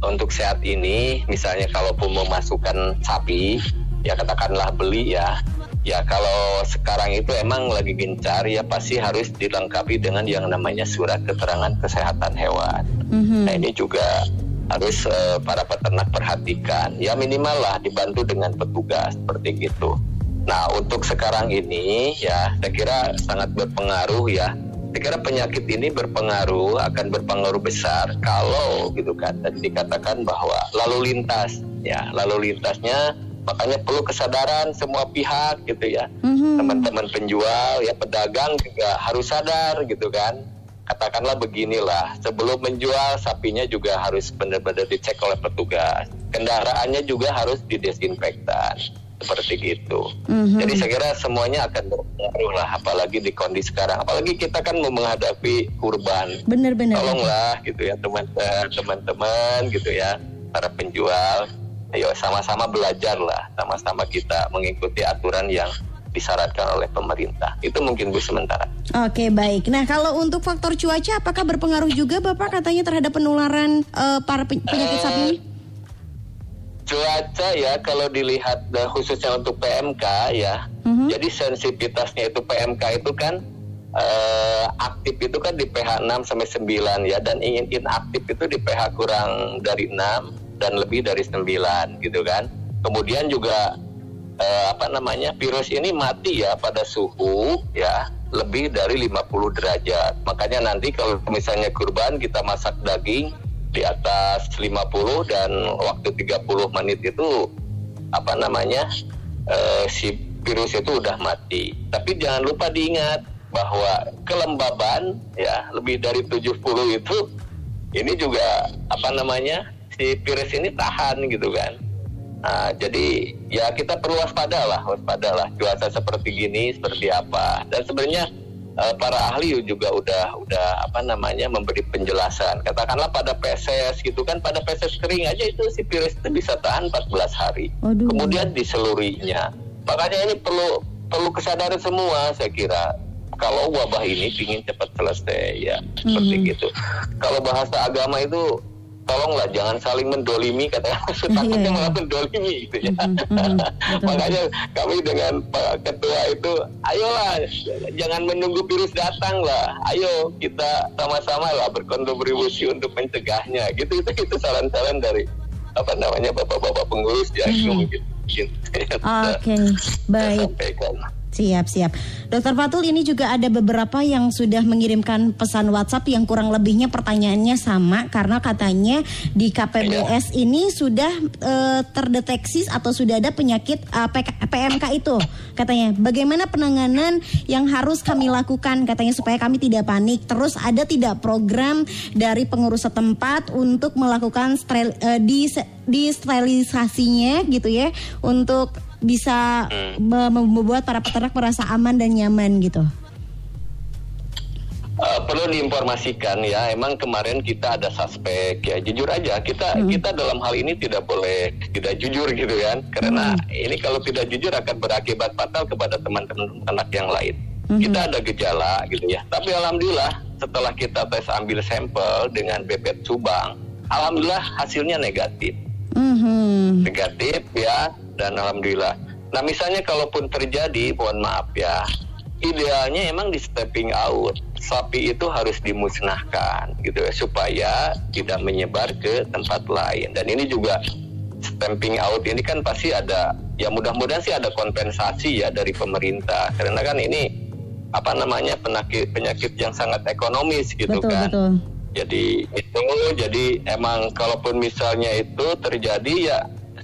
untuk saat ini, misalnya kalaupun memasukkan sapi, ya katakanlah beli ya, ya kalau sekarang itu emang lagi gencar ya pasti harus dilengkapi dengan yang namanya surat keterangan kesehatan hewan. Mhm. Nah ini juga harus eh, para peternak perhatikan. Ya minimal lah dibantu dengan petugas seperti gitu. Nah untuk sekarang ini ya saya kira sangat berpengaruh ya. Saya kira penyakit ini berpengaruh akan berpengaruh besar kalau gitu kan tadi dikatakan bahwa lalu lintas ya lalu lintasnya makanya perlu kesadaran semua pihak gitu ya. Mhm. teman-teman penjual ya pedagang juga harus sadar gitu kan. Katakanlah beginilah sebelum menjual sapinya juga harus benar-benar dicek oleh petugas. Kendaraannya juga harus didesinfektan seperti gitu Mhm. jadi saya kira semuanya akan berpengaruh lah apalagi di kondisi sekarang apalagi kita kan mau menghadapi kurban Bener-bener. tolonglah gitu ya teman teman-teman gitu ya para penjual ayo sama-sama belajar lah sama-sama kita mengikuti aturan yang disyaratkan oleh pemerintah itu mungkin bu sementara Oke baik. Nah kalau untuk faktor cuaca apakah berpengaruh juga Bapak katanya terhadap penularan eh, para pen- penyakit sapi ini? Cuaca ya kalau dilihat eh, khususnya untuk PMK ya. Mhm. jadi sensitivitasnya itu PMK itu kan eh, aktif itu kan di pH 6 sampai 9 ya dan ingin inaktif itu di pH kurang dari 6 dan lebih dari 9 gitu kan. Kemudian juga eh, apa namanya virus ini mati ya pada suhu ya lebih dari 50 derajat. Makanya nanti kalau misalnya kurban kita masak daging di atas 50 dan waktu 30 menit itu apa namanya eh, si virus itu udah mati. Tapi jangan lupa diingat bahwa kelembaban ya lebih dari 70 itu ini juga apa namanya si virus ini tahan gitu kan. Nah, jadi ya kita perlu waspada lah, waspada lah cuaca seperti gini seperti apa. Dan sebenarnya eh, para ahli juga udah udah apa namanya memberi penjelasan. Katakanlah pada PSS gitu kan, pada PSS kering aja itu si virus itu bisa tahan 14 hari. Waduh. Kemudian di seluruhnya. Makanya ini perlu perlu kesadaran semua saya kira. Kalau wabah ini ingin cepat selesai ya seperti Mhm. gitu. Kalau bahasa agama itu tolonglah jangan saling mendolimi katanya *laughs* takutnya Iya. malah mendolimi gitu ya. Mhm, *laughs* betul. Makanya kami dengan Pak Ketua itu, ayolah jangan menunggu virus datang lah. Ayo kita sama-sama lah berkontribusi untuk mencegahnya. Gitu itu itu saran-saran dari apa namanya bapak-bapak pengurus ya Mhm. mungkin. mungkin Oke, saya baik. Siap, siap. Dokter Fatul ini juga ada beberapa yang sudah mengirimkan pesan WhatsApp yang kurang lebihnya pertanyaannya sama karena katanya di KPBS ini sudah eh, terdeteksi atau sudah ada penyakit eh, PK PMK itu katanya. Bagaimana penanganan yang harus kami lakukan katanya supaya kami tidak panik. Terus ada tidak program dari pengurus setempat untuk melakukan steril, eh, di disterilisasinya gitu ya untuk bisa me- membuat para peternak merasa aman dan nyaman gitu. Eh, perlu diinformasikan ya, emang kemarin kita ada suspek ya. Jujur aja, kita kita dalam hal ini tidak boleh tidak jujur gitu kan, karena ini kalau tidak jujur akan berakibat fatal kepada teman-teman anak yang lain. Kita ada gejala gitu ya, tapi alhamdulillah setelah kita tes ambil sampel dengan bebet Subang, alhamdulillah hasilnya negatif. Mhm. negatif ya dan alhamdulillah. Nah misalnya kalaupun terjadi, mohon maaf ya, idealnya emang di stepping out sapi itu harus dimusnahkan gitu ya supaya tidak menyebar ke tempat lain dan ini juga stamping out ini kan pasti ada ya mudah-mudahan sih ada kompensasi ya dari pemerintah karena kan ini apa namanya penyakit penyakit yang sangat ekonomis gitu betul kan betul. jadi itu jadi emang kalaupun misalnya itu terjadi ya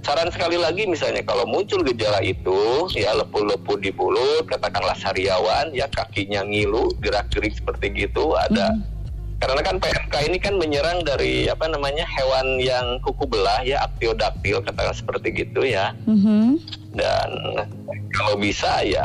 saran sekali lagi misalnya kalau muncul gejala itu ya lepu-lepu di mulut katakanlah sariawan ya kakinya ngilu gerak-gerik seperti gitu ada karena kan PMK ini kan menyerang dari apa namanya hewan yang kuku belah ya aptiodaktil katakanlah seperti gitu ya Mhm. dan kalau bisa ya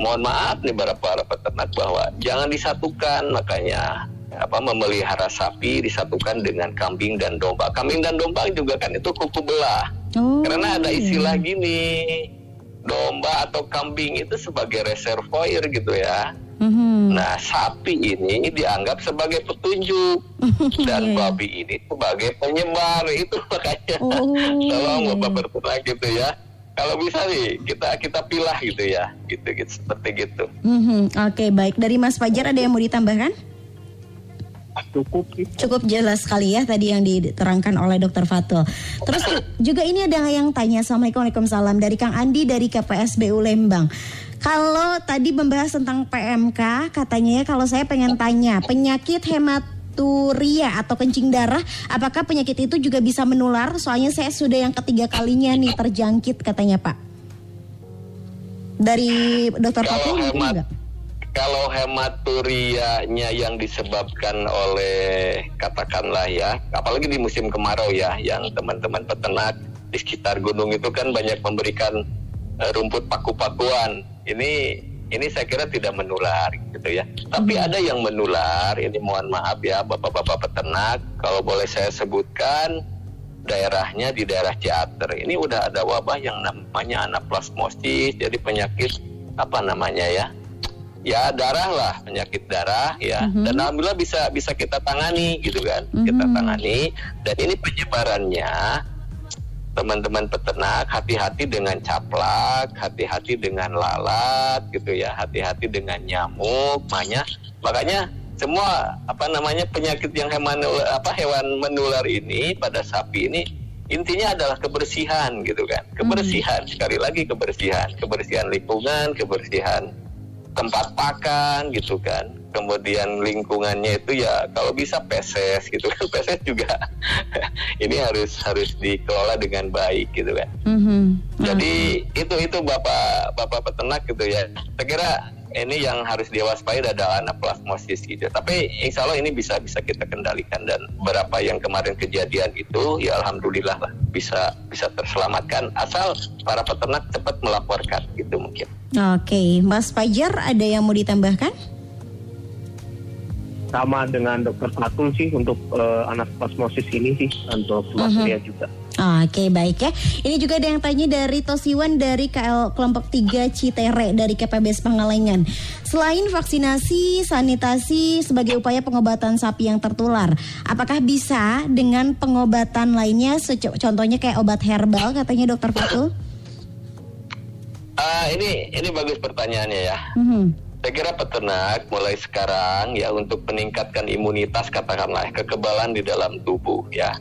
mohon maaf nih para para peternak bahwa jangan disatukan makanya apa memelihara sapi disatukan dengan kambing dan domba. Kambing dan domba juga kan itu kuku belah. Oh. Karena ada istilah gini, domba atau kambing itu sebagai reservoir gitu ya. Mhm. Nah, sapi ini dianggap sebagai petunjuk *laughs* dan iya. babi ini sebagai penyebar itu makanya Oh, tolong bapak berternak gitu ya. Kalau bisa nih kita kita pilah gitu ya, gitu gitu seperti gitu. Mhm. Oke baik dari Mas Fajar ada yang mau ditambahkan? Cukup sih. Cukup jelas sekali ya tadi yang diterangkan oleh Dokter Fatul. Terus ju- juga ini ada yang tanya Assalamualaikum Waalaikumsalam dari Kang Andi dari KPSBU Lembang. Kalau tadi membahas tentang PMK, katanya ya kalau saya pengen tanya penyakit hematuria atau kencing darah, apakah penyakit itu juga bisa menular? Soalnya saya sudah yang ketiga kalinya nih terjangkit katanya Pak. Dari Dokter Fatul mungkin hemat enggak? Kalau hematurianya yang disebabkan oleh katakanlah ya, apalagi di musim kemarau ya, yang teman-teman peternak di sekitar gunung itu kan banyak memberikan eh, rumput paku-pakuan. Ini ini saya kira tidak menular gitu ya. Tapi ada yang menular. Ini mohon maaf ya bapak-bapak peternak, kalau boleh saya sebutkan daerahnya di daerah Ciater. Ini udah ada wabah yang namanya anaplasmosis, jadi penyakit apa namanya ya? Ya darah lah, penyakit darah ya. Dan alhamdulillah bisa bisa kita tangani gitu kan. Kita Mhm. tangani dan ini penyebarannya teman-teman peternak hati-hati dengan caplak, hati-hati dengan lalat gitu ya, hati-hati dengan nyamuk, makanya makanya semua apa namanya penyakit yang hewan apa hewan menular ini pada sapi ini intinya adalah kebersihan gitu kan. Kebersihan sekali lagi kebersihan, kebersihan lingkungan, kebersihan tempat pakan gitu kan, kemudian lingkungannya itu ya kalau bisa peses gitu kan. *laughs* Peses juga. *laughs* Ini harus harus dikelola dengan baik gitu kan. Mhm. jadi itu itu bapak bapak peternak gitu ya. Saya kira ini yang harus diwaspadai adalah anaplasmosis gitu. Tapi insya Allah ini bisa bisa kita kendalikan. Dan berapa yang kemarin kejadian itu ya alhamdulillah lah bisa bisa terselamatkan. Asal para peternak cepat melaporkan gitu mungkin. Oke, Mas Fajar ada yang mau ditambahkan? sama dengan dokter Fatul sih untuk eh, anaplasmosis ini sih untuk bakteria juga. Oke baik ya. Ini juga ada yang tanya dari Tosiwan dari KL kelompok 3 Citere dari KPBS Pangalengan. Selain vaksinasi, sanitasi sebagai upaya pengobatan sapi yang tertular, apakah bisa dengan pengobatan lainnya? Contohnya kayak obat herbal katanya Dokter Fatul. Ah ini ini bagus pertanyaannya ya Mhm. Saya kira peternak mulai sekarang ya untuk meningkatkan imunitas katakanlah kekebalan di dalam tubuh ya.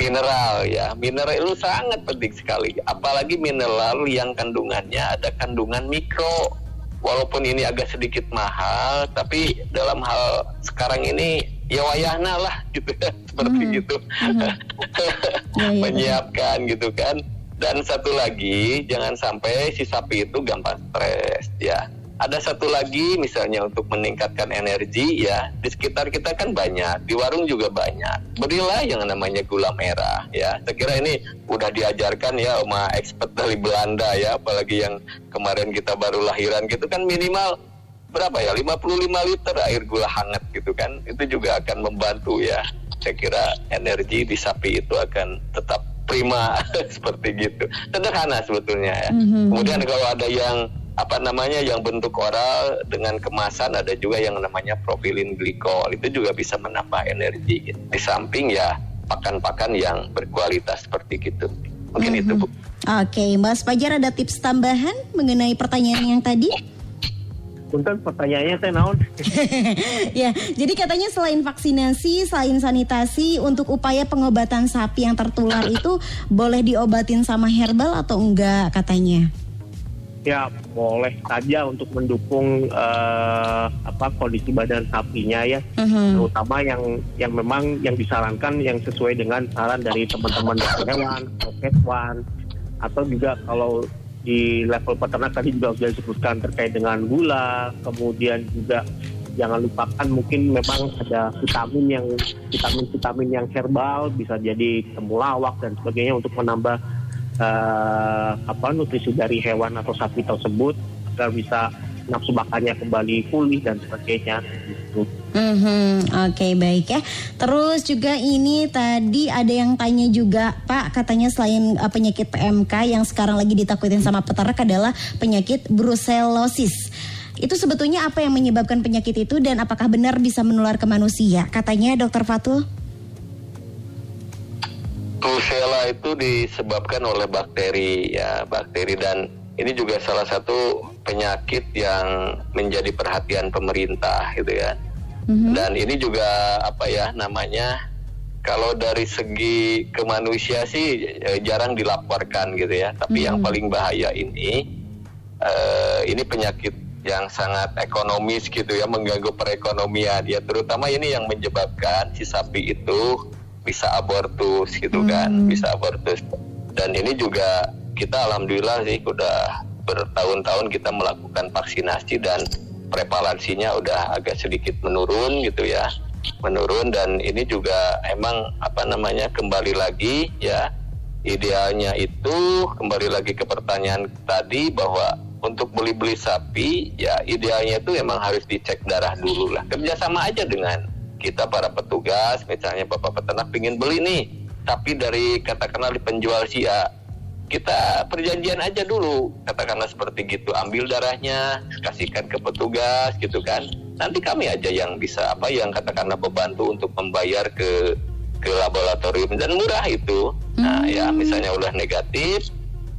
Mineral ya, mineral itu sangat penting sekali. Apalagi mineral yang kandungannya ada kandungan mikro. Walaupun ini agak sedikit mahal, tapi dalam hal sekarang ini ya wayahna lah gitu ya, *laughs* seperti gitu. *laughs* Ya, ya, Menyiapkan gitu kan. Dan satu lagi, jangan sampai si sapi itu gampang stres ya ada satu lagi misalnya untuk meningkatkan energi ya di sekitar kita kan banyak di warung juga banyak. Berilah yang namanya gula merah ya. Saya kira ini udah diajarkan ya sama expert dari Belanda ya. Apalagi yang kemarin kita baru lahiran gitu kan minimal berapa ya 55 liter air gula hangat gitu kan. Itu juga akan membantu ya. Saya kira energi di sapi itu akan tetap prima *laughs* seperti gitu. Sederhana sebetulnya ya. Mhm. kemudian kalau ada yang apa namanya yang bentuk oral dengan kemasan ada juga yang namanya propilin glikol itu juga bisa menambah energi gitu. di samping ya pakan-pakan yang berkualitas seperti gitu mungkin itu bu Oke, Mas Fajar ada tips tambahan mengenai pertanyaan yang tadi? Punten pertanyaannya teh naon? *laughs* ya, jadi katanya selain vaksinasi, selain sanitasi, untuk upaya pengobatan sapi yang tertular itu boleh diobatin sama herbal atau enggak katanya? Ya boleh saja untuk mendukung eh, apa kondisi badan sapinya ya Mhm. terutama yang yang memang yang disarankan yang sesuai dengan saran dari teman-teman dokter hewan Ketwan atau juga kalau di level peternak tadi juga sudah disebutkan terkait dengan gula kemudian juga jangan lupakan mungkin memang ada vitamin yang vitamin-vitamin yang herbal bisa jadi temulawak dan sebagainya untuk menambah eh, apa nutrisi dari hewan atau sapi tersebut agar bisa nafsu makannya kembali pulih dan sebagainya gitu. Mhm, Oke baik ya. Terus juga ini tadi ada yang tanya juga Pak katanya selain uh, penyakit PMK yang sekarang lagi ditakutin sama peternak adalah penyakit brucellosis. Itu sebetulnya apa yang menyebabkan penyakit itu dan apakah benar bisa menular ke manusia? Katanya Dokter Fatul. Brucella itu disebabkan oleh bakteri ya bakteri. Dan ini juga salah satu penyakit yang menjadi perhatian pemerintah gitu ya. Dan ini juga apa ya namanya kalau dari segi ke manusia sih eh, jarang dilaporkan gitu ya. Tapi yang paling bahaya ini eh, ini penyakit yang sangat ekonomis gitu ya mengganggu perekonomian. Ya terutama ini yang menyebabkan si sapi itu bisa abortus gitu kan bisa abortus. Dan ini juga kita alhamdulillah sih udah bertahun-tahun kita melakukan vaksinasi dan prevalensinya udah agak sedikit menurun gitu ya menurun. Dan ini juga emang apa namanya kembali lagi ya idealnya itu kembali lagi ke pertanyaan tadi bahwa untuk beli-beli sapi ya idealnya itu emang harus dicek darah dulu lah. Kerjasama aja dengan kita para petugas misalnya bapak peternak pingin beli nih tapi dari katakanlah di penjual si A kita perjanjian aja dulu katakanlah seperti gitu ambil darahnya kasihkan ke petugas gitu kan. Nanti kami aja yang bisa apa yang katakanlah membantu untuk membayar ke ke laboratorium dan murah itu. Nah ya misalnya udah negatif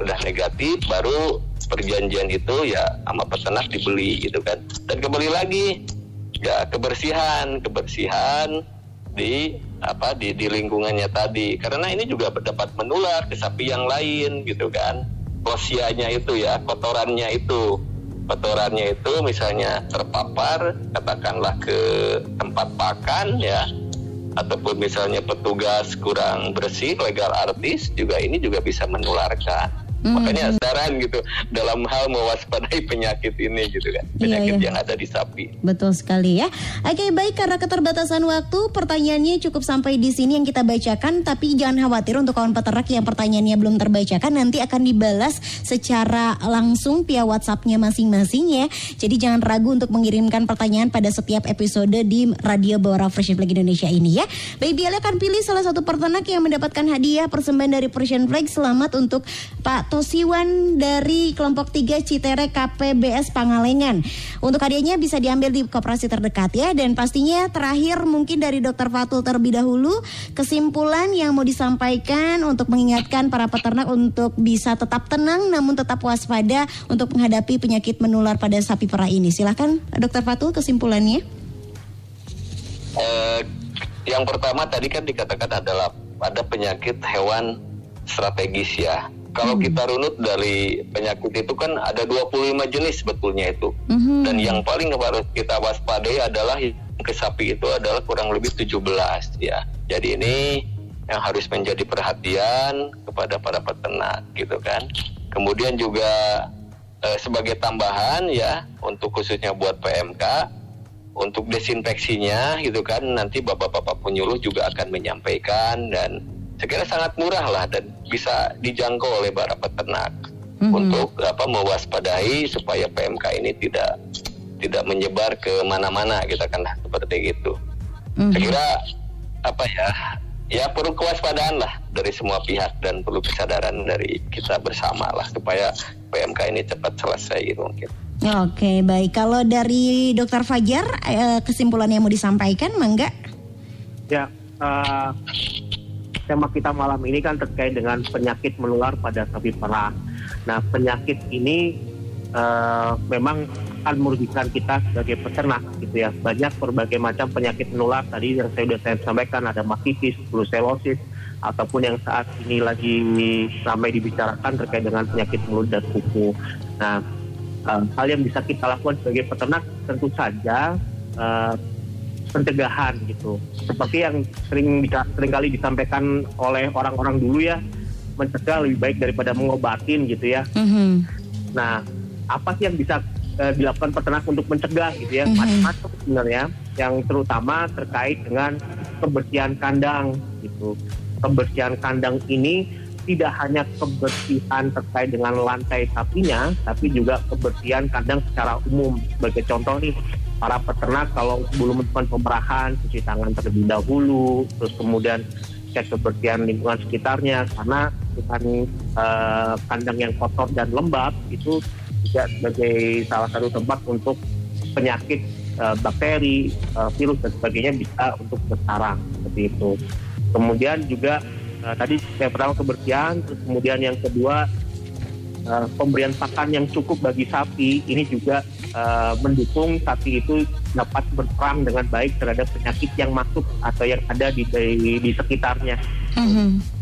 udah negatif baru perjanjian itu ya sama peternak dibeli gitu kan. Dan kembali lagi ya kebersihan kebersihan di apa di di lingkungannya tadi. Karena ini juga dapat menular ke sapi yang lain gitu kan. Klosianya itu ya kotorannya itu. Kotorannya itu misalnya terpapar katakanlah ke tempat pakan ya ataupun misalnya petugas kurang bersih legal artis juga ini juga bisa menularkan Hmm. makanya saran gitu dalam hal mewaspadai penyakit ini gitu kan Iya, penyakit iya. yang ada di sapi Betul sekali ya. Oke baik karena keterbatasan waktu pertanyaannya cukup sampai di sini yang kita bacakan tapi jangan khawatir untuk kawan peternak yang pertanyaannya belum terbacakan nanti akan dibalas secara langsung via WhatsAppnya masing-masing ya. Jadi jangan ragu untuk mengirimkan pertanyaan pada setiap episode di Radio Bawara Fresh Flag Indonesia ini ya. Baik Biala akan pilih salah satu peternak yang mendapatkan hadiah persembahan dari Persian Flag. Selamat untuk Pak Tosiwan dari kelompok 3 Citere KPBS Pangalengan. Untuk hadiahnya bisa diambil di koperasi terdekat ya dan pastinya terakhir mungkin dari Dokter Fatul terlebih dahulu kesimpulan yang mau disampaikan untuk mengingatkan para peternak untuk bisa tetap tenang namun tetap waspada untuk menghadapi penyakit menular pada sapi perah ini. Silahkan Dokter Fatul kesimpulannya. Eh, yang pertama tadi kan dikatakan adalah ada penyakit hewan strategis ya. Kalau kita runut dari penyakit itu kan ada 25 jenis sebetulnya itu. Mhm. Dan yang paling harus kita waspadai adalah yang ke sapi itu adalah kurang lebih 17 ya. Jadi ini yang harus menjadi perhatian kepada para peternak gitu kan. Kemudian juga eh, sebagai tambahan ya untuk khususnya buat PMK untuk desinfeksinya gitu kan nanti bapak-bapak penyuluh juga akan menyampaikan dan saya kira sangat murah lah dan bisa dijangkau oleh para peternak Mhm. untuk apa mewaspadai supaya PMK ini tidak tidak menyebar ke mana-mana kita kan seperti itu. Mhm. Saya kira apa ya ya perlu kewaspadaan lah dari semua pihak dan perlu kesadaran dari kita bersama lah supaya PMK ini cepat selesai gitu mungkin. Oke baik kalau dari Dokter Fajar eh, kesimpulan yang mau disampaikan mangga? Ya, eh, tema kita malam ini kan terkait dengan penyakit menular pada sapi perah. Nah, penyakit ini eh, memang akan merugikan kita sebagai peternak gitu ya. Banyak berbagai macam penyakit menular tadi yang saya sudah saya sampaikan ada mastitis, brucellosis ataupun yang saat ini lagi ramai dibicarakan terkait dengan penyakit mulut dan kuku. Nah, eh, hal yang bisa kita lakukan sebagai peternak tentu saja eh, pencegahan gitu. Seperti yang sering bisa sering kali disampaikan oleh orang-orang dulu ya, mencegah lebih baik daripada mengobatin gitu ya. Mhm. Nah, apa sih yang bisa eh, dilakukan peternak untuk mencegah gitu ya? Mhm. Macam-macam sebenarnya, yang terutama terkait dengan kebersihan kandang gitu. Kebersihan kandang ini tidak hanya kebersihan terkait dengan lantai sapinya, tapi juga kebersihan kandang secara umum. Sebagai contoh nih, para peternak kalau sebelum melakukan pemerahan, cuci tangan terlebih dahulu, terus kemudian cek kebersihan lingkungan sekitarnya, karena dengan eh, kandang yang kotor dan lembab itu juga sebagai salah satu tempat untuk penyakit eh, bakteri, eh, virus dan sebagainya bisa untuk bersarang seperti itu. Kemudian juga eh, tadi yang pertama kebersihan, terus kemudian yang kedua eh, pemberian pakan yang cukup bagi sapi ini juga eh, mendukung sapi itu dapat berperang dengan baik terhadap penyakit yang masuk atau yang ada di di, di sekitarnya. Mhm.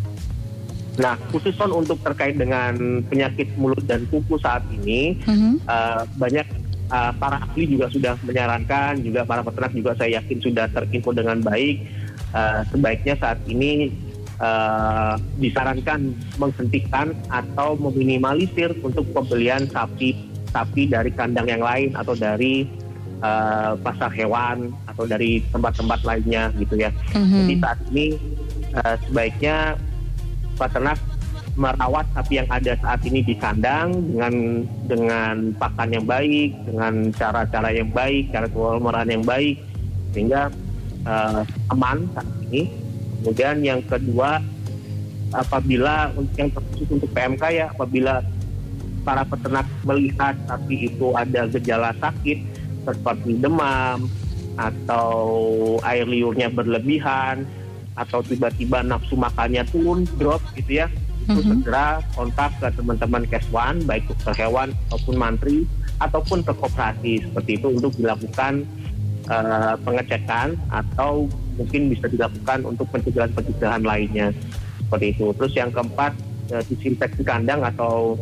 Nah, khusus untuk terkait dengan penyakit mulut dan kuku saat ini, Mhm. eh, banyak eh, para ahli juga sudah menyarankan, juga para peternak juga saya yakin sudah terinfo dengan baik. Eh, sebaiknya saat ini eh, disarankan menghentikan atau meminimalisir untuk pembelian sapi sapi dari kandang yang lain atau dari eh, pasar hewan atau dari tempat-tempat lainnya gitu ya. Mhm. Jadi saat ini eh, sebaiknya peternak merawat sapi yang ada saat ini di kandang dengan dengan pakan yang baik, dengan cara-cara yang baik, cara pemeliharaan yang baik, sehingga eh, aman saat ini. Kemudian yang kedua, apabila untuk yang khusus untuk PMK ya, apabila para peternak melihat sapi itu ada gejala sakit seperti demam atau air liurnya berlebihan atau tiba-tiba nafsu makannya turun drop gitu ya itu Mhm. segera kontak ke teman-teman Keswan baik dokter hewan ataupun mantri ataupun ke koperasi seperti itu untuk dilakukan eh, pengecekan atau mungkin bisa dilakukan untuk pencegahan-pencegahan lainnya seperti itu terus yang keempat eh, disinfeksi kandang atau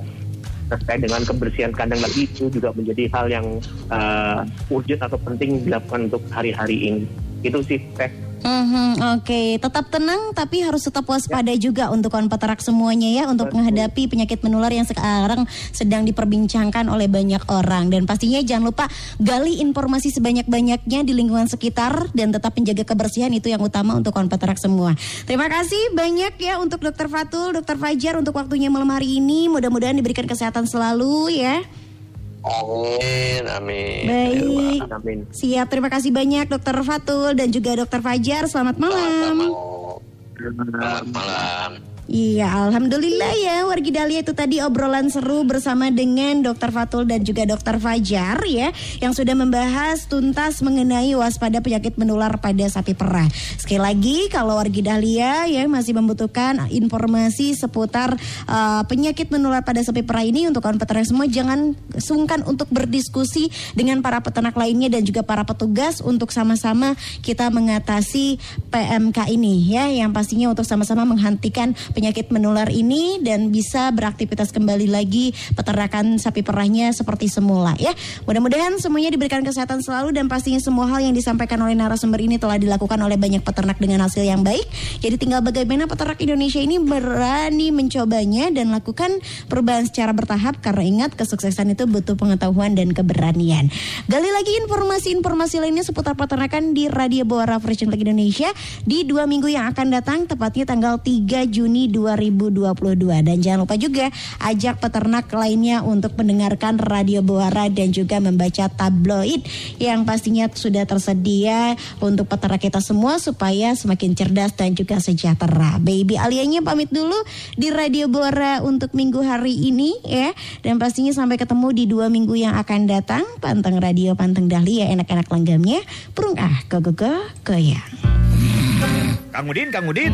terkait dengan kebersihan kandang lagi itu juga menjadi hal yang uh, urgent atau penting dilakukan untuk hari-hari ini. Itu sih, Teh. Mhm, Oke, tetap tenang tapi harus tetap waspada juga untuk kawan peternak semuanya ya untuk Betul. menghadapi penyakit menular yang sekarang sedang diperbincangkan oleh banyak orang dan pastinya jangan lupa gali informasi sebanyak-banyaknya di lingkungan sekitar dan tetap menjaga kebersihan itu yang utama untuk kawan peternak semua. Terima kasih banyak ya untuk Dokter Fatul, Dokter Fajar untuk waktunya malam hari ini. Mudah-mudahan diberikan kesehatan selalu ya. Amin, amin. Baik. Amin. Siap, terima kasih banyak Dokter Fatul dan juga Dokter Fajar. Selamat malam. Selamat malam. Iya, alhamdulillah ya wargi Dahlia itu tadi obrolan seru bersama dengan Dokter Fatul dan juga Dokter Fajar ya yang sudah membahas tuntas mengenai waspada penyakit menular pada sapi perah. Sekali lagi kalau wargi Dahlia ya masih membutuhkan informasi seputar uh, penyakit menular pada sapi perah ini untuk kawan peternak semua jangan sungkan untuk berdiskusi dengan para peternak lainnya dan juga para petugas untuk sama-sama kita mengatasi PMK ini ya yang pastinya untuk sama-sama menghentikan penyakit menular ini dan bisa beraktivitas kembali lagi peternakan sapi perahnya seperti semula ya. Mudah-mudahan semuanya diberikan kesehatan selalu dan pastinya semua hal yang disampaikan oleh narasumber ini telah dilakukan oleh banyak peternak dengan hasil yang baik. Jadi tinggal bagaimana peternak Indonesia ini berani mencobanya dan lakukan perubahan secara bertahap karena ingat kesuksesan itu butuh pengetahuan dan keberanian. Gali lagi informasi-informasi lainnya seputar peternakan di Radio Bawara Fresh Indonesia di dua minggu yang akan datang tepatnya tanggal 3 Juni 2022 dan jangan lupa juga ajak peternak lainnya untuk mendengarkan Radio Bawara dan juga membaca tabloid yang pastinya sudah tersedia untuk peternak kita semua supaya semakin cerdas dan juga sejahtera. Baby Alianya pamit dulu di Radio Bawara untuk minggu hari ini ya dan pastinya sampai ketemu di dua minggu yang akan datang. Panteng Radio Panteng Dahlia enak-enak langgamnya. Purung ah go go go goyang. Kang Udin, Kang Udin.